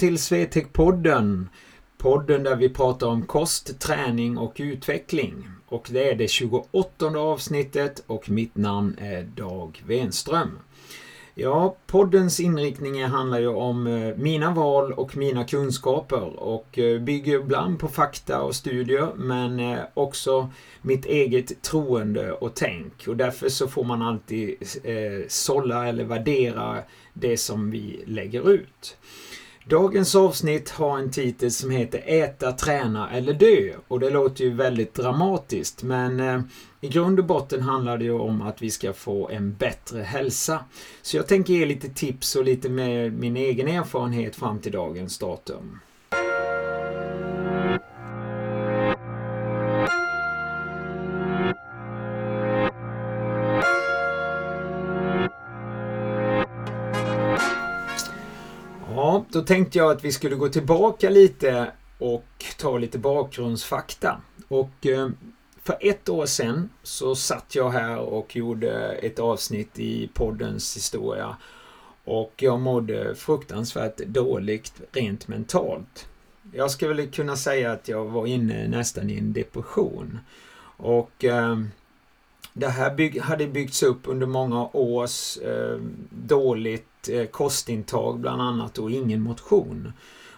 till Svetek-podden. Podden där vi pratar om kost, träning och utveckling. Och det är det 28 avsnittet och mitt namn är Dag Wenström. Ja, poddens inriktning handlar ju om eh, mina val och mina kunskaper och eh, bygger ibland på fakta och studier men eh, också mitt eget troende och tänk och därför så får man alltid sålla eller värdera det som vi lägger ut. Dagens avsnitt har en titel som heter Äta, träna eller dö och det låter ju väldigt dramatiskt men eh, i grund och botten handlar det ju om att vi ska få en bättre hälsa. Så jag tänker ge lite tips och lite med min egen erfarenhet fram till dagens datum. Då tänkte jag att vi skulle gå tillbaka lite och ta lite bakgrundsfakta. Och eh, för ett år sedan så satt jag här och gjorde ett avsnitt i poddens historia. Och jag mådde fruktansvärt dåligt rent mentalt. Jag skulle väl kunna säga att jag var inne nästan i en depression. Och eh, det här bygg, hade byggts upp under många års eh, dåligt Eh, kostintag bland annat och ingen motion.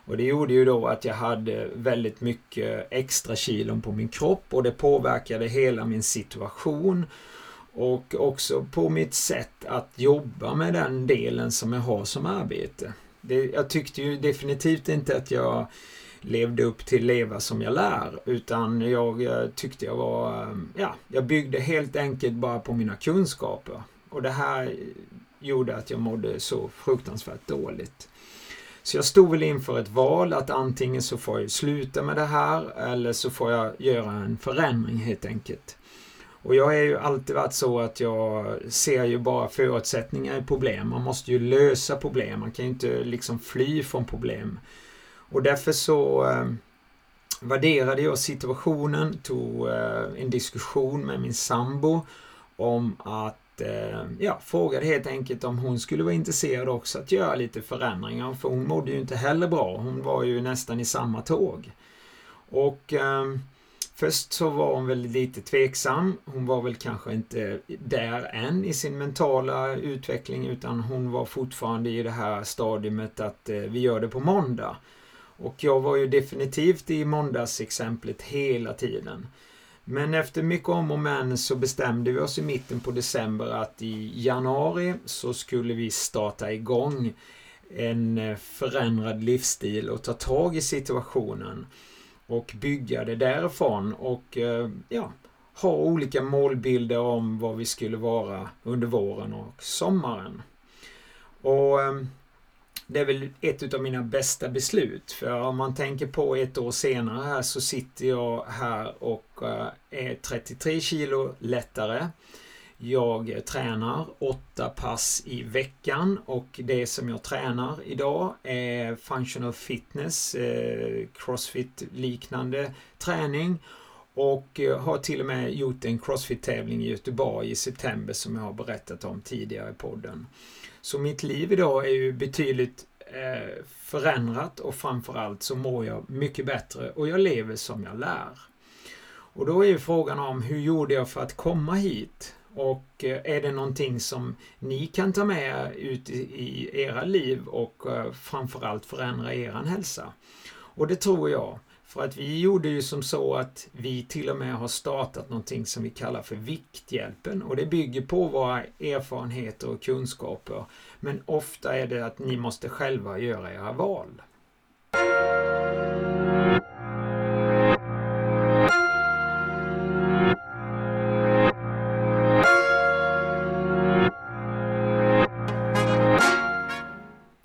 Och det gjorde ju då att jag hade väldigt mycket extra kilon på min kropp och det påverkade hela min situation. Och också på mitt sätt att jobba med den delen som jag har som arbete. Det, jag tyckte ju definitivt inte att jag levde upp till leva som jag lär. Utan jag eh, tyckte jag var, eh, ja, jag byggde helt enkelt bara på mina kunskaper. Och det här gjorde att jag mådde så fruktansvärt dåligt. Så jag stod väl inför ett val att antingen så får jag sluta med det här eller så får jag göra en förändring helt enkelt. Och jag har ju alltid varit så att jag ser ju bara förutsättningar i problem. Man måste ju lösa problem. Man kan ju inte liksom fly från problem. Och därför så eh, värderade jag situationen, tog eh, en diskussion med min sambo om att eh, ja, frågade helt enkelt om hon skulle vara intresserad också att göra lite förändringar. För hon mådde ju inte heller bra. Hon var ju nästan i samma tåg. Och eh, först så var hon väl lite tveksam. Hon var väl kanske inte där än i sin mentala utveckling utan hon var fortfarande i det här stadiet att eh, vi gör det på måndag. Och jag var ju definitivt i måndagsexemplet hela tiden. Men efter mycket om och men så bestämde vi oss i mitten på december att i januari så skulle vi starta igång en eh, förändrad livsstil och ta tag i situationen och bygga det därifrån och eh, ja, ha olika målbilder om vad vi skulle vara under våren och sommaren. Och ehm, det är väl ett av mina bästa beslut. För om man tänker på ett år senare här så sitter jag här och eh, är 33 kilo lättare. Jag tränar åtta pass i veckan och det som jag tränar idag är functional fitness, eh, crossfit liknande träning och eh, har till och med gjort en crossfit-tävling i Göteborg i september som jag har berättat om tidigare i podden. Så mitt liv idag är ju betydligt eh, förändrat och framförallt så mår jag mycket bättre och jag lever som jag lär. Och då är ju frågan om hur gjorde jag för att komma hit? Och eh, är det någonting som ni kan ta med ut i, era liv och eh, framförallt förändra er hälsa? Och det tror jag. För att vi gjorde ju som så att vi till och med har startat någonting som vi kallar för Vikthjälpen och det bygger på våra erfarenheter och kunskaper. Men ofta är det att ni måste själva göra era val.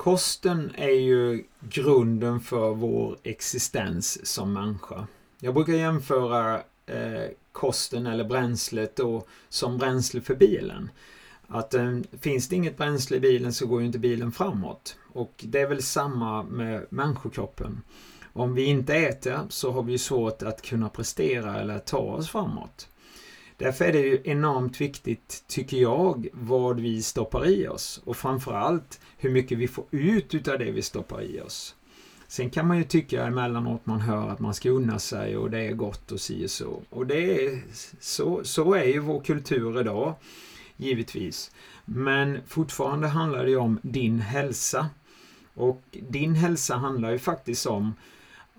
Kosten är ju grunden för vår existens som människa. Jag brukar jämföra eh, kosten eller bränslet då som bränsle för bilen. Att eh, finns det inget bränsle i bilen så går ju inte bilen framåt. Och det är väl samma med människokroppen. om vi inte äter så har vi svårt att kunna prestera eller ta oss framåt. Därför är det ju enormt viktigt, tycker jag, vad vi stoppar i oss och framförallt hur mycket vi får ut utav det vi stoppar i oss. Sen kan man ju tycka emellanåt man hör att man ska unna sig och det är gott och si och så. Och det är, så, så är ju vår kultur idag, givetvis. Men fortfarande handlar det om din hälsa. Och din hälsa handlar ju faktiskt om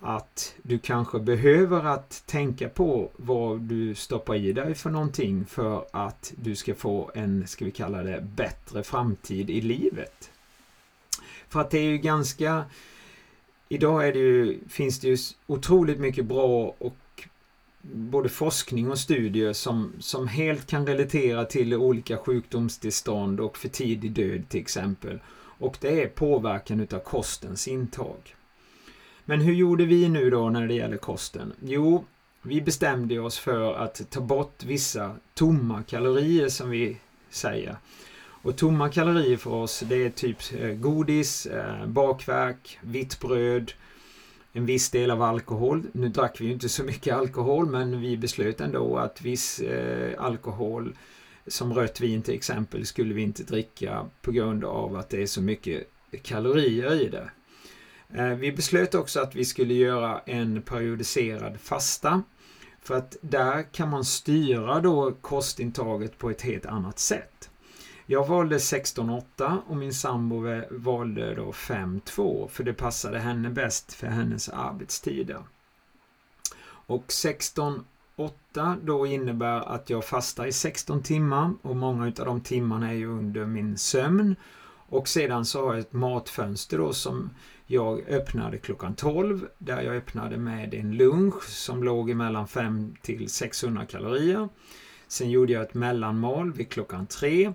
att du kanske behöver att tänka på vad du stoppar i dig för någonting för att du ska få en, ska vi kalla det, bättre framtid i livet. För att det är ju ganska Idag är det ju, finns det ju otroligt mycket bra och både forskning och studier som, som helt kan relatera till olika sjukdomstillstånd och för tidig död till exempel. Och det är påverkan utav kostens intag. Men hur gjorde vi nu då när det gäller kosten? Jo, vi bestämde oss för att ta bort vissa tomma kalorier som vi säger. Och tomma kalorier för oss det är typ eh, godis, eh, bakverk, vitt bröd, en viss del av alkohol. Nu drack vi ju inte så mycket alkohol men vi beslöt ändå att viss eh, alkohol som rött vin till exempel skulle vi inte dricka på grund av att det är så mycket kalorier i det. Vi beslöt också att vi skulle göra en periodiserad fasta. För att där kan man styra då kostintaget på ett helt annat sätt. Jag valde 16.8 och min sambo valde då 5.2 för det passade henne bäst för hennes arbetstider. Och 16.8 då innebär att jag fastar i 16 timmar och många av de timmarna är ju under min sömn. Och sedan så har jag ett matfönster då som jag öppnade klockan 12 där jag öppnade med en lunch som låg mellan 5 till 600 kalorier. Sen gjorde jag ett mellanmål vid klockan 3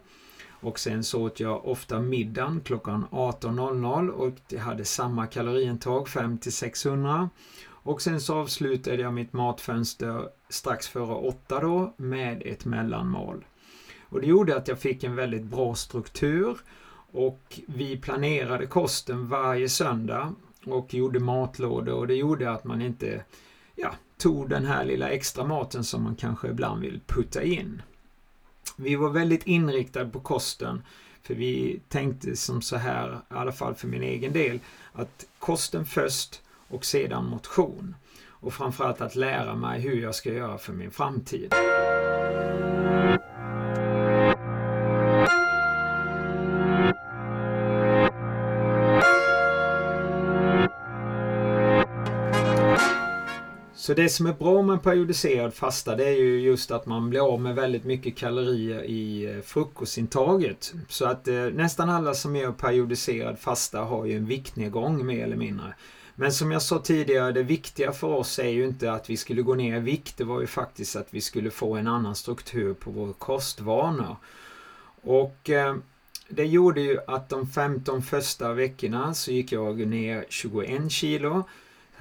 och sen så åt jag ofta middagen klockan 18.00 och det hade samma kaloriintag, 5 600. Och sen så avslutade jag mitt matfönster strax före 8 då med ett mellanmål. Och det gjorde att jag fick en väldigt bra struktur och vi planerade kosten varje söndag och gjorde matlådor och det gjorde att man inte ja, tog den här lilla extra maten som man kanske ibland vill putta in. Vi var väldigt inriktade på kosten. För vi tänkte som så här, i alla fall för min egen del, att kosten först och sedan motion. Och framförallt att lära mig hur jag ska göra för min framtid. Så det som är bra med periodiserad fasta det är ju just att man blir av med väldigt mycket kalorier i eh, frukostintaget. Så att eh, nästan alla som gör periodiserad fasta har ju en viktnedgång mer eller mindre. Men som jag sa tidigare, det viktiga för oss är ju inte att vi skulle gå ner i vikt. Det var ju faktiskt att vi skulle få en annan struktur på vår kostvanor. Och eh, det gjorde ju att de 15 första veckorna så gick jag ner 21 kilo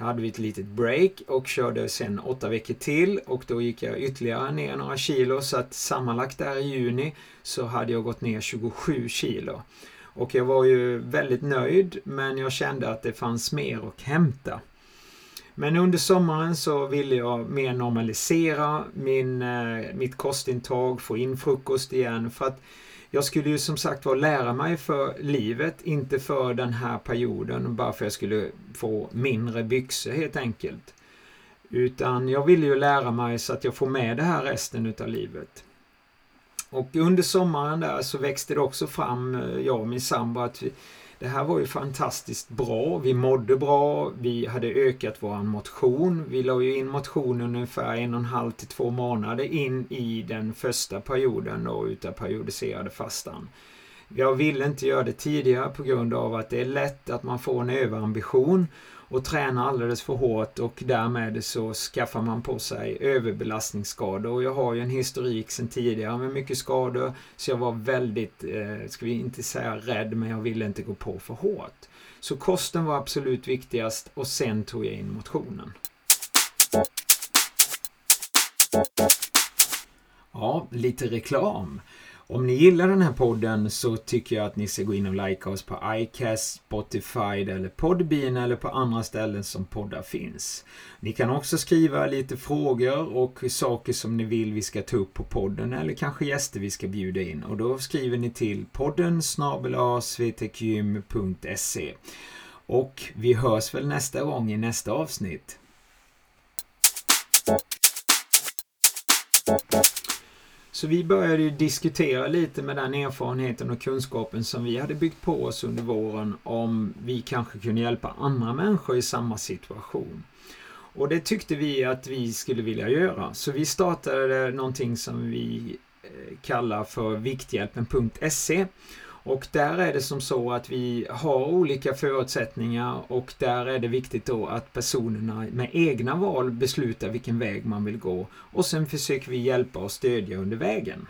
hade vi ett litet break och körde sen åtta veckor till och då gick jag ytterligare ner några kilo så att sammanlagt där i juni så hade jag gått ner 27 kilo. Och jag var ju väldigt nöjd men jag kände att det fanns mer att hämta. Men under sommaren så ville jag mer normalisera min, eh, mitt kostintag, få in frukost igen för att jag skulle ju som sagt var lära mig för livet, inte för den här perioden, bara för att jag skulle få mindre byxor helt enkelt. Utan jag ville ju lära mig så att jag får med det här resten utav livet. Och under sommaren där så växte det också fram, eh, jag och min sambo, att vi, det här var ju fantastiskt bra. Vi mådde bra, vi hade ökat vår motion. Vi la ju in motion ungefär en och en halv till två månader in i den första perioden då utav periodiserade fastan. Jag ville inte göra det tidigare på grund av att det är lätt att man får en överambition och tränar alldeles för hårt och därmed så skaffar man på sig överbelastningsskador. Och jag har ju en historik sedan tidigare med mycket skador så jag var väldigt, eh, ska vi inte säga rädd, men jag ville inte gå på för hårt. Så kosten var absolut viktigast och sen tog jag in motionen. Ja, lite reklam. Om ni gillar den här podden så tycker jag att ni ska gå in och likea oss på iCast, Spotify eller Podbean eller på andra ställen som poddar finns. Ni kan också skriva lite frågor och saker som ni vill vi ska ta upp på podden eller kanske gäster vi ska bjuda in och då skriver ni till podden svtkgym.se och vi hörs väl nästa gång i nästa avsnitt. Så vi började diskutera lite med den erfarenheten och kunskapen som vi hade byggt på oss under våren om vi kanske kunde hjälpa andra människor i samma situation. Och det tyckte vi att vi skulle vilja göra. Så vi startade någonting som vi eh, kallar för Vikthjälpen.se och där är det som så att vi har olika förutsättningar och där är det viktigt då att personerna med egna val beslutar vilken väg man vill gå och sen försöker vi hjälpa och stödja under vägen.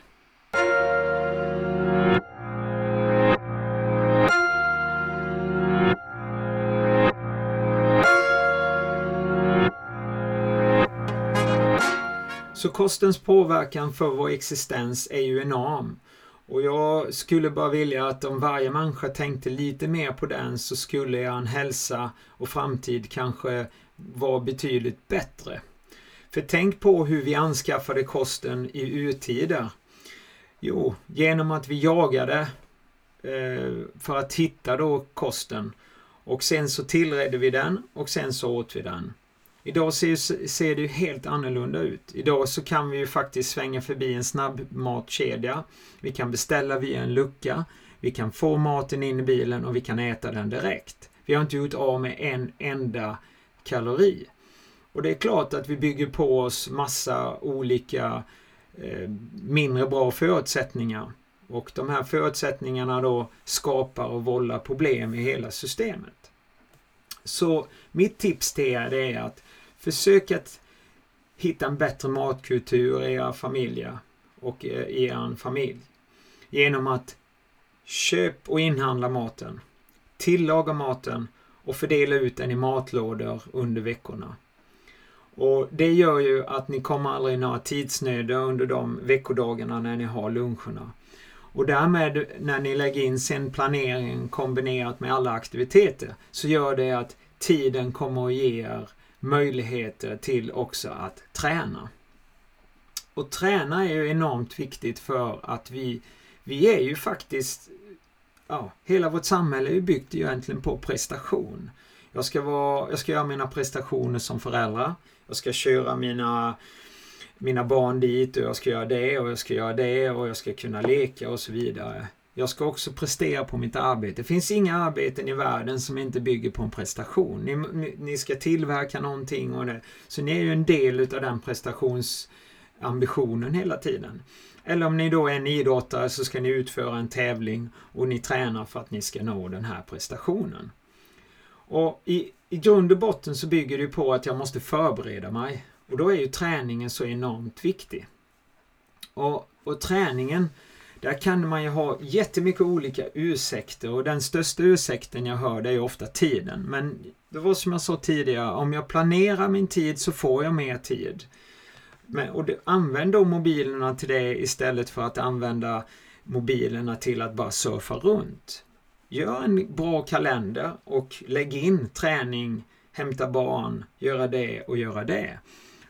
Så kostens påverkan för vår existens är ju enorm. Och jag skulle bara vilja att om varje människa tänkte lite mer på den så skulle en hälsa och framtid kanske vara betydligt bättre. För tänk på hur vi anskaffade kosten i urtider. Jo, genom att vi jagade eh, för att hitta då kosten. Och sen så tillredde vi den och sen så åt vi den. Idag ser, ser det ju helt annorlunda ut. Idag så kan vi ju faktiskt svänga förbi en snabbmatkedja. Vi kan beställa via en lucka. Vi kan få maten in i bilen och vi kan äta den direkt. Vi har inte gjort av med en enda kalori. Och det är klart att vi bygger på oss massa olika eh, mindre bra förutsättningar. Och de här förutsättningarna då skapar och vållar problem i hela systemet. Så mitt tips till er är att Försök att hitta en bättre matkultur i era familjer och eh, i er familj. Genom att köp och inhandla maten. Tillaga maten och fördela ut den i matlådor under veckorna. Och Det gör ju att ni kommer aldrig några tidsnöder under de veckodagarna när ni har luncherna. Och därmed när ni lägger in sen planeringen kombinerat med alla aktiviteter så gör det att tiden kommer att ge er möjligheter till också att träna. Och träna är ju enormt viktigt för att vi, vi är ju faktiskt, ja, hela vårt samhälle är ju byggt egentligen på prestation. Jag ska, vara, jag ska göra mina prestationer som förälder. Jag ska köra mina, mina barn dit och jag ska göra det och jag ska göra det och jag ska kunna leka och så vidare. Jag ska också prestera på mitt arbete. Det finns inga arbeten i världen som inte bygger på en prestation. Ni, ni, ni ska tillverka någonting och det. Så ni är ju en del utav den prestationsambitionen hela tiden. Eller om ni då är en idrottare så ska ni utföra en tävling och ni tränar för att ni ska nå den här prestationen. Och i, i grund och botten så bygger det på att jag måste förbereda mig. Och då är ju träningen så enormt viktig. Och, och träningen där kan man ju ha jättemycket olika ursäkter och den största ursäkten jag hör det är ofta tiden. Men det var som jag sa tidigare, om jag planerar min tid så får jag mer tid. Men, och du, använd då mobilerna till det istället för att använda mobilerna till att bara surfa runt. Gör en bra kalender och lägg in träning, hämta barn, göra det och göra det.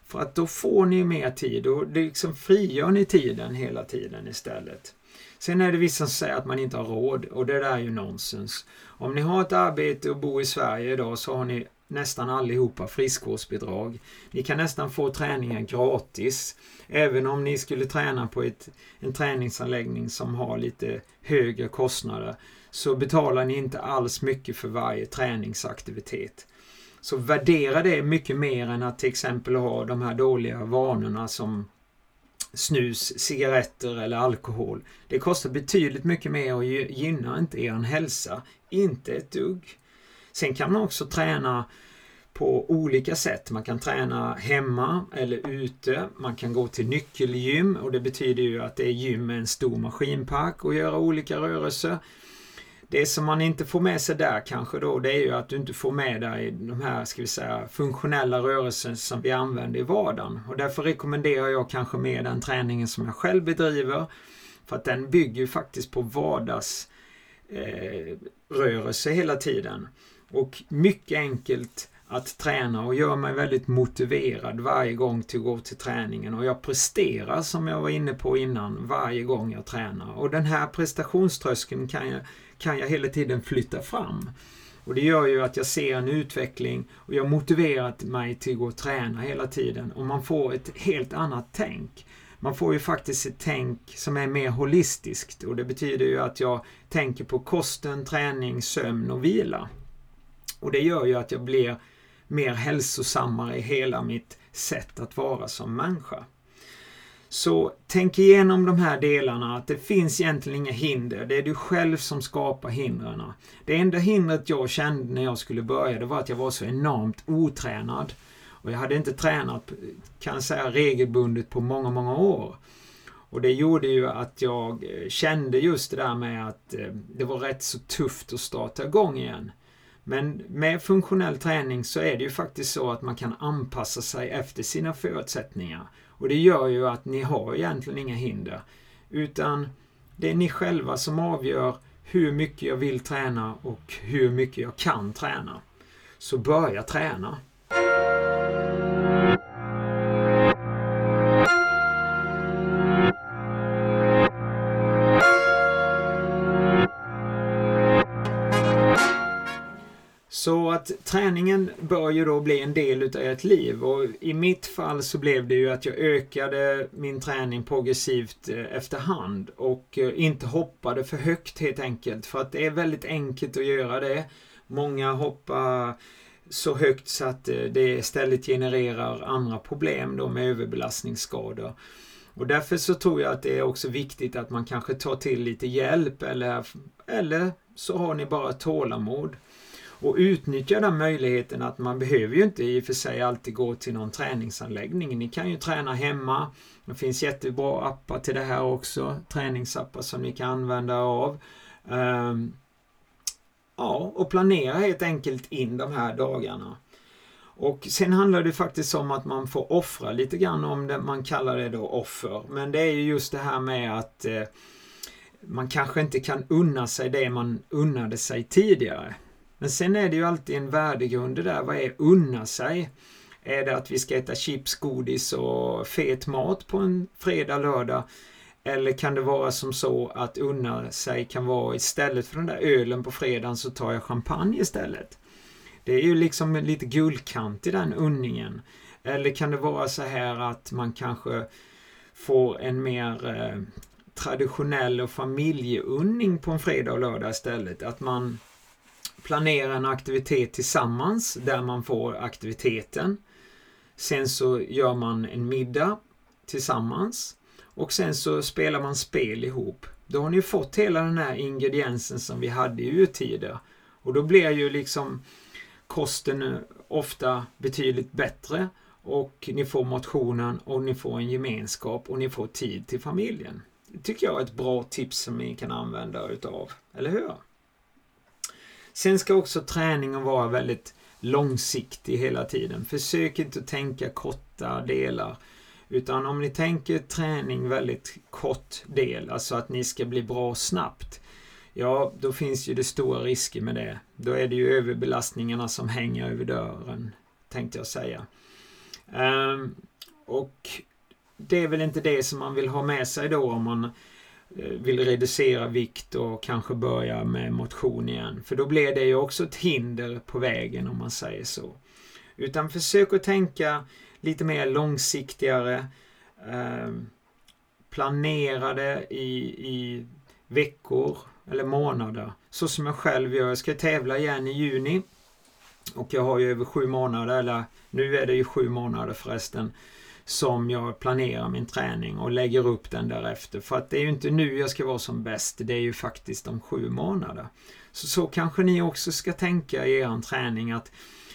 För att då får ni mer tid och liksom frigör ni tiden hela tiden istället. Sen är det vissa som säger att man inte har råd och det där är ju nonsens. Om ni har ett arbete och bor i Sverige idag så har ni nästan allihopa friskvårdsbidrag. Ni kan nästan få träningen gratis. Även om ni skulle träna på ett, en träningsanläggning som har lite högre kostnader så betalar ni inte alls mycket för varje träningsaktivitet. Så värdera det mycket mer än att till exempel ha de här dåliga vanorna som snus, cigaretter eller alkohol. Det kostar betydligt mycket mer och gynnar inte er hälsa. Inte ett dugg. Sen kan man också träna på olika sätt. Man kan träna hemma eller ute. Man kan gå till nyckelgym och det betyder ju att det är gym med en stor maskinpark och göra olika rörelser. Det som man inte får med sig där kanske då, det är ju att du inte får med dig de här, ska vi säga, funktionella rörelser som vi använder i vardagen. Och därför rekommenderar jag kanske mer den träningen som jag själv bedriver. För att den bygger ju faktiskt på vardagsrörelse eh, hela tiden. Och mycket enkelt att träna och gör mig väldigt motiverad varje gång till att gå till träningen och jag presterar som jag var inne på innan varje gång jag tränar. Och den här prestationströskeln kan jag, kan jag hela tiden flytta fram. Och det gör ju att jag ser en utveckling och jag har motiverat mig till att gå och träna hela tiden och man får ett helt annat tänk. Man får ju faktiskt ett tänk som är mer holistiskt och det betyder ju att jag tänker på kosten, träning, sömn och vila. Och det gör ju att jag blir mer hälsosammare i hela mitt sätt att vara som människa. Så tänk igenom de här delarna, att det finns egentligen inga hinder. Det är du själv som skapar hindren. Det enda hindret jag kände när jag skulle börja, det var att jag var så enormt otränad. Och jag hade inte tränat, kan jag säga, regelbundet på många, många år. Och det gjorde ju att jag eh, kände just det där med att eh, det var rätt så tufft att starta igång igen. Men med funktionell träning så är det ju faktiskt så att man kan anpassa sig efter sina förutsättningar. Och det gör ju att ni har egentligen inga hinder. Utan det är ni själva som avgör hur mycket jag vill träna och hur mycket jag kan träna. Så börja träna. Så att träningen bör ju då bli en del utav ert liv och i mitt fall så blev det ju att jag ökade min träning progressivt eh, efterhand och eh, inte hoppade för högt helt enkelt för att det är väldigt enkelt att göra det. Många hoppar så högt så att eh, det istället genererar andra problem då med överbelastningsskador. Och därför så tror jag att det är också viktigt att man kanske tar till lite hjälp eller, eller så har ni bara tålamod. Och utnyttja den möjligheten att man behöver ju inte i och för sig alltid gå till någon träningsanläggning. Ni kan ju träna hemma. Det finns jättebra appar till det här också. Träningsappar som ni kan använda av. Ehm, ja, och planera helt enkelt in de här dagarna. Och sen handlar det faktiskt om att man får offra lite grann om det, man kallar det då offer. Men det är ju just det här med att eh, man kanske inte kan unna sig det man unnade sig tidigare. Men sen är det ju alltid en värdegrund det där. Vad är unna sig? Är det att vi ska äta chips, godis och fet mat på en fredag, lördag? Eller kan det vara som så att unna sig kan vara istället för den där ölen på fredagen så tar jag champagne istället. Det är ju liksom lite guldkant i den unningen. Eller kan det vara så här att man kanske får en mer eh, traditionell och familjeunning på en fredag och lördag istället. Att man planera en aktivitet tillsammans där man får aktiviteten. Sen så gör man en middag tillsammans och sen så spelar man spel ihop. Då har ni fått hela den här ingrediensen som vi hade i urtider. Och då blir ju liksom kosten ofta betydligt bättre och ni får motionen och ni får en gemenskap och ni får tid till familjen. Det tycker jag är ett bra tips som ni kan använda utav, eller hur? Sen ska också träningen vara väldigt långsiktig hela tiden. Försök inte att tänka korta delar. Utan om ni tänker träning väldigt kort del, alltså att ni ska bli bra snabbt. Ja, då finns ju det stora risker med det. Då är det ju överbelastningarna som hänger över dörren, tänkte jag säga. Um, och det är väl inte det som man vill ha med sig då om man Eh, vill reducera vikt och kanske börja med motion igen. För då blir det ju också ett hinder på vägen om man säger så. Utan försök att tänka lite mer långsiktigare. Eh, planera det i, i veckor eller månader. Så som jag själv gör. Jag ska tävla igen i juni. Och jag har ju över sju månader, eller nu är det ju sju månader förresten, som jag planerar min träning och lägger upp den därefter. För att det är ju inte nu jag ska vara som bäst, det är ju faktiskt om sju månader. Så, så kanske ni också ska tänka i er träning att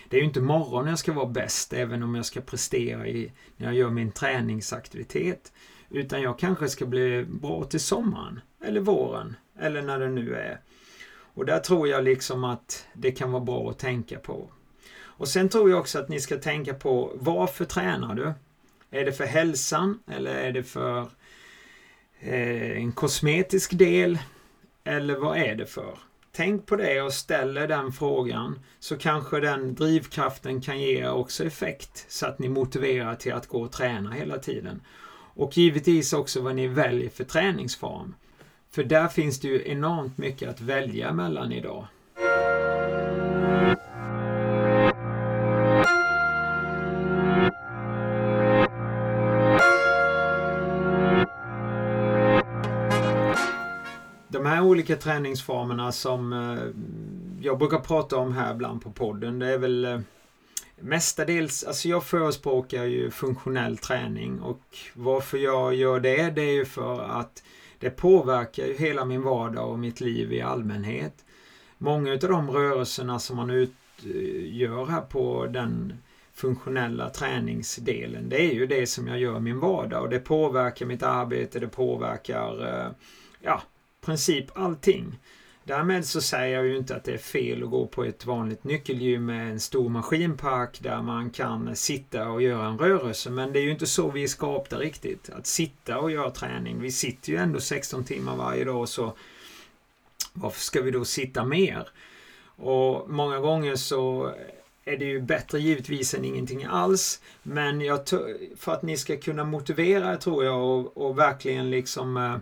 det är ju inte morgon jag ska vara bäst, även om jag ska prestera i, när jag gör min träningsaktivitet. Utan jag kanske ska bli bra till sommaren, eller våren, eller när det nu är. Och där tror jag liksom att det kan vara bra att tänka på. Och sen tror jag också att ni ska tänka på varför tränar du? Är det för hälsan eller är det för eh, en kosmetisk del eller vad är det för? Tänk på det och ställer den frågan så kanske den drivkraften kan ge också effekt så att ni motiverar till att gå och träna hela tiden. Och givetvis också vad ni väljer för träningsform. För där finns det ju enormt mycket att välja mellan idag. Olika träningsformerna som eh, jag brukar prata om här ibland på podden, det är väl eh, Mestadels, alltså jag förespråkar ju funktionell träning och varför jag gör det, det är ju för att det påverkar ju hela min vardag och mitt liv i allmänhet. Många av de rörelserna som man utgör eh, här på den funktionella träningsdelen, det är ju det som jag gör i min vardag och det påverkar mitt arbete, det påverkar ja, princip allting. Därmed så säger jag ju inte att det är fel att gå på ett vanligt nyckelgym med en stor maskinpark där man kan sitta och göra en rörelse. Men det är ju inte så vi är skapta riktigt. Att sitta och göra träning. Vi sitter ju ändå 16 timmar varje dag så varför ska vi då sitta mer? Och många gånger så är det ju bättre givetvis än ingenting alls. Men jag för att ni ska kunna motivera tror jag och, och verkligen liksom eh,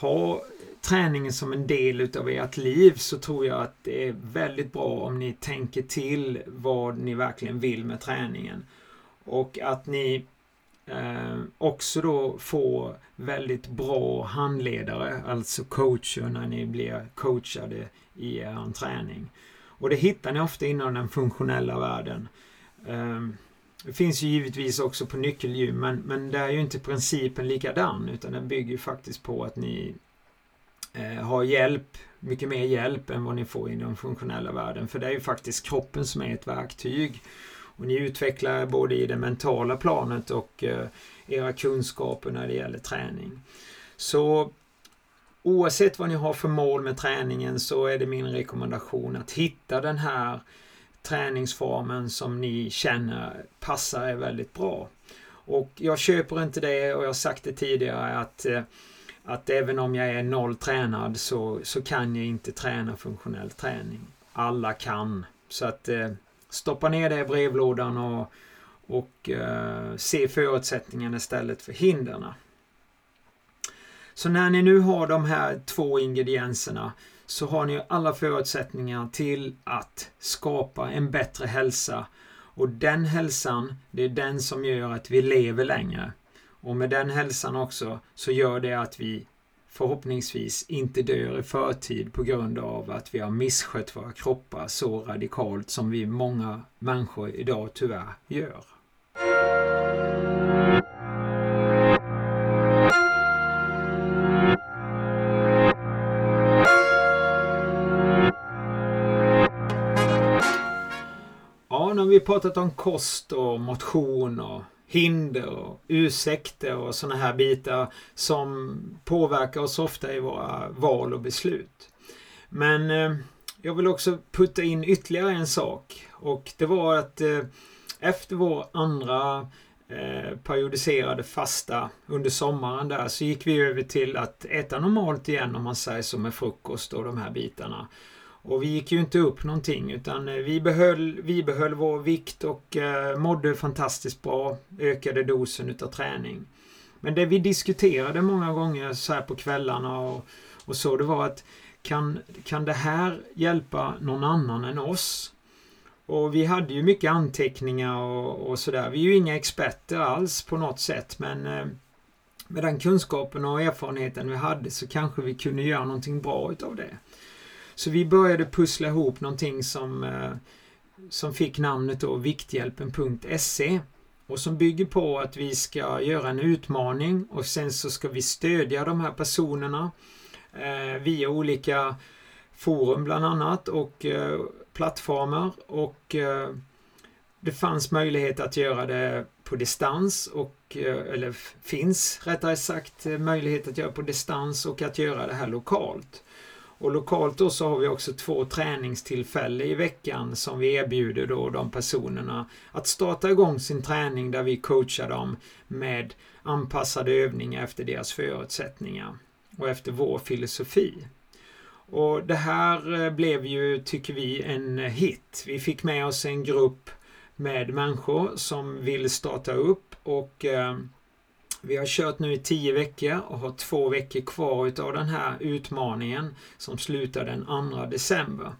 ha träningen som en del utav ert liv så tror jag att det är väldigt bra om ni tänker till vad ni verkligen vill med träningen. Och att ni eh, också då får väldigt bra handledare, alltså coacher när ni blir coachade i er träning. Och det hittar ni ofta inom den funktionella världen. Eh, det finns ju givetvis också på nyckelgym men, men där är ju inte principen likadan utan den bygger faktiskt på att ni eh, har hjälp, mycket mer hjälp än vad ni får i den funktionella världen. För det är ju faktiskt kroppen som är ett verktyg. Och ni utvecklar både i det mentala planet och eh, era kunskaper när det gäller träning. Så oavsett vad ni har för mål med träningen så är det min rekommendation att hitta den här träningsformen som ni känner passar er väldigt bra. Och jag köper inte det och jag har sagt det tidigare att eh, att även om jag är nolltränad så, så kan jag inte träna funktionell träning. Alla kan. Så att eh, stoppa ner det i brevlådan och, och eh, se förutsättningarna istället för hindren. Så när ni nu har de här två ingredienserna så har ni alla förutsättningar till att skapa en bättre hälsa. Och den hälsan, det är den som gör att vi lever längre. Och med den hälsan också så gör det att vi förhoppningsvis inte dör i förtid på grund av att vi har misskött våra kroppar så radikalt som vi många människor idag tyvärr gör. Vi pratat om kost och motion och hinder och ursäkter och sådana här bitar som påverkar oss ofta i våra val och beslut. Men eh, jag vill också putta in ytterligare en sak och det var att eh, efter vår andra eh, periodiserade fasta under sommaren där så gick vi över till att äta normalt igen om man säger så med frukost och de här bitarna. Och vi gick ju inte upp någonting utan eh, vi behöll, vi behöll vår vikt och eh, mådde fantastiskt bra. Ökade dosen utav träning. Men det vi diskuterade många gånger så här på kvällarna och, och så det var att kan, kan det här hjälpa någon annan än oss? Och vi hade ju mycket anteckningar och, och sådär. Vi är ju inga experter alls på något sätt men eh, med den kunskapen och erfarenheten vi hade så kanske vi kunde göra någonting bra utav det. Så vi började pussla ihop någonting som, eh, som fick namnet då Vikthjälpen.se och som bygger på att vi ska göra en utmaning och sen så ska vi stödja de här personerna eh, via olika forum bland annat och eh, plattformar och eh, det fanns möjlighet att göra det på distans och eh, eller finns rättare sagt eh, möjlighet att göra på distans och att göra det här lokalt. Och lokalt då så har vi också två träningstillfällen i veckan som vi erbjuder då de personerna att starta igång sin träning där vi coachar dem med anpassade övningar efter deras förutsättningar och efter vår filosofi. Och det här eh, blev ju, tycker vi, en hit. Vi fick med oss en grupp med människor som vill starta upp och eh, vi har kört nu i tio veckor och har två veckor kvar utav den här utmaningen som slutar den 2 december.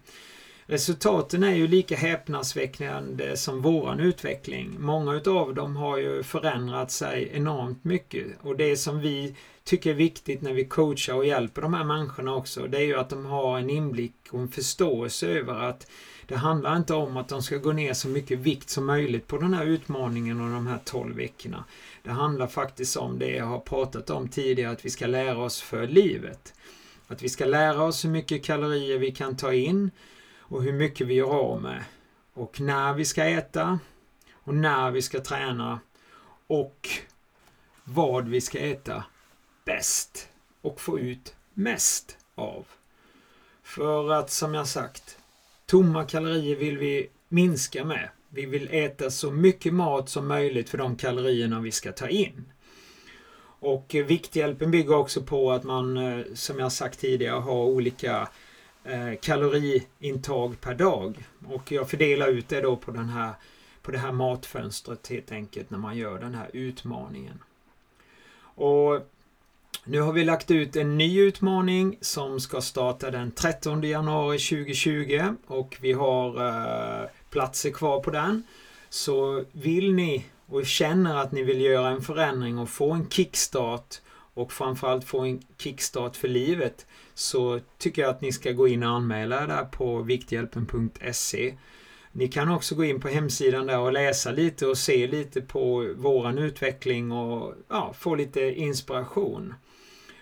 Resultaten är ju lika häpnadsväckande som våran utveckling. Många utav dem har ju förändrat sig enormt mycket och det som vi tycker är viktigt när vi coachar och hjälper de här människorna också, det är ju att de har en inblick och en förståelse över att det handlar inte om att de ska gå ner så mycket vikt som möjligt på den här utmaningen och de här 12 veckorna. Det handlar faktiskt om det jag har pratat om tidigare, att vi ska lära oss för livet. Att vi ska lära oss hur mycket kalorier vi kan ta in och hur mycket vi gör av med. Och när vi ska äta och när vi ska träna och vad vi ska äta bäst och få ut mest av. För att som jag sagt, tomma kalorier vill vi minska med. Vi vill äta så mycket mat som möjligt för de kalorierna vi ska ta in. Och eh, Vikthjälpen bygger också på att man, eh, som jag sagt tidigare, har olika eh, kaloriintag per dag. Och jag fördelar ut det då på, den här, på det här matfönstret helt enkelt när man gör den här utmaningen. Och nu har vi lagt ut en ny utmaning som ska starta den 13 januari 2020 och vi har platser kvar på den. Så vill ni och känner att ni vill göra en förändring och få en kickstart och framförallt få en kickstart för livet så tycker jag att ni ska gå in och anmäla er där på vikthjälpen.se. Ni kan också gå in på hemsidan där och läsa lite och se lite på våran utveckling och ja, få lite inspiration.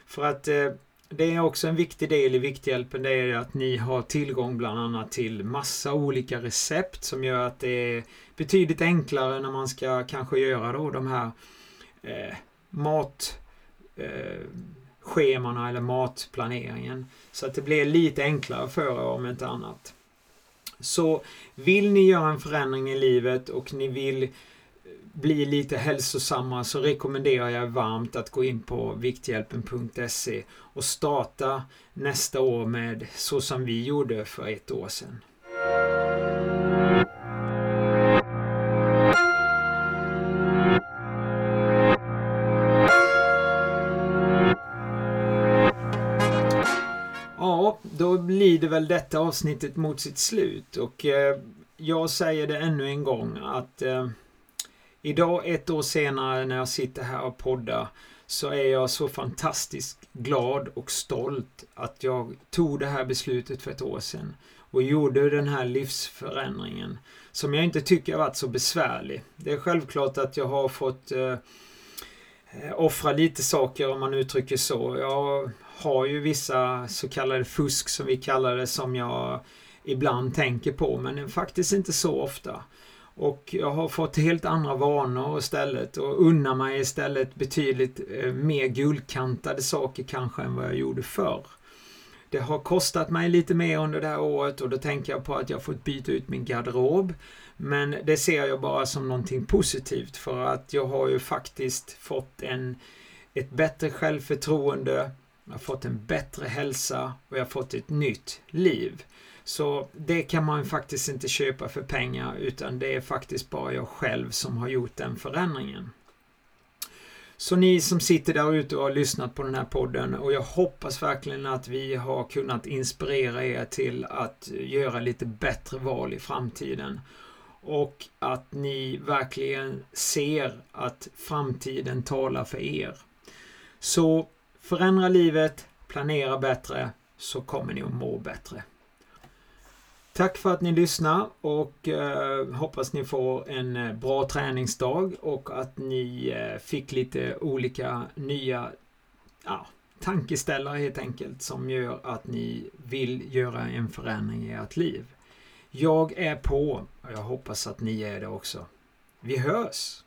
För att eh, det är också en viktig del i Vikthjälpen, det är att ni har tillgång bland annat till massa olika recept som gör att det är betydligt enklare när man ska kanske göra då de här eh, mat eh, schemana eller matplaneringen. Så att det blir lite enklare för er om inte annat. Så vill ni göra en förändring i livet och ni vill bli lite hälsosamma så rekommenderar jag varmt att gå in på vikthjälpen.se och starta nästa år med så som vi gjorde för ett år sedan. Ja, då lider väl detta avsnittet mot sitt slut och eh, jag säger det ännu en gång att eh, Idag, ett år senare, när jag sitter här och poddar, så är jag så fantastiskt glad och stolt att jag tog det här beslutet för ett år sedan och gjorde den här livsförändringen som jag inte tycker har varit så besvärlig. Det är självklart att jag har fått eh, offra lite saker om man uttrycker så. Jag har ju vissa så kallade fusk som vi kallar det som jag ibland tänker på men faktiskt inte så ofta. Och jag har fått helt andra vanor istället och unnar mig istället betydligt eh, mer guldkantade saker kanske än vad jag gjorde förr. Det har kostat mig lite mer under det här året och då tänker jag på att jag fått byta ut min garderob. Men det ser jag bara som någonting positivt för att jag har ju faktiskt fått en, ett bättre självförtroende, jag har fått en bättre hälsa och jag har fått ett nytt liv. Så det kan man faktiskt inte köpa för pengar utan det är faktiskt bara jag själv som har gjort den förändringen. Så ni som sitter där ute och har lyssnat på den här podden och jag hoppas verkligen att vi har kunnat inspirera er till att göra lite bättre val i framtiden. Och att ni verkligen ser att framtiden talar för er. Så förändra livet, planera bättre, så kommer ni att må bättre. Tack för att ni lyssnar och eh, hoppas ni får en eh, bra träningsdag och att ni eh, fick lite olika nya ja, tankeställare helt enkelt som gör att ni vill göra en förändring i ert liv. Jag är på och jag hoppas att ni är det också. Vi hörs!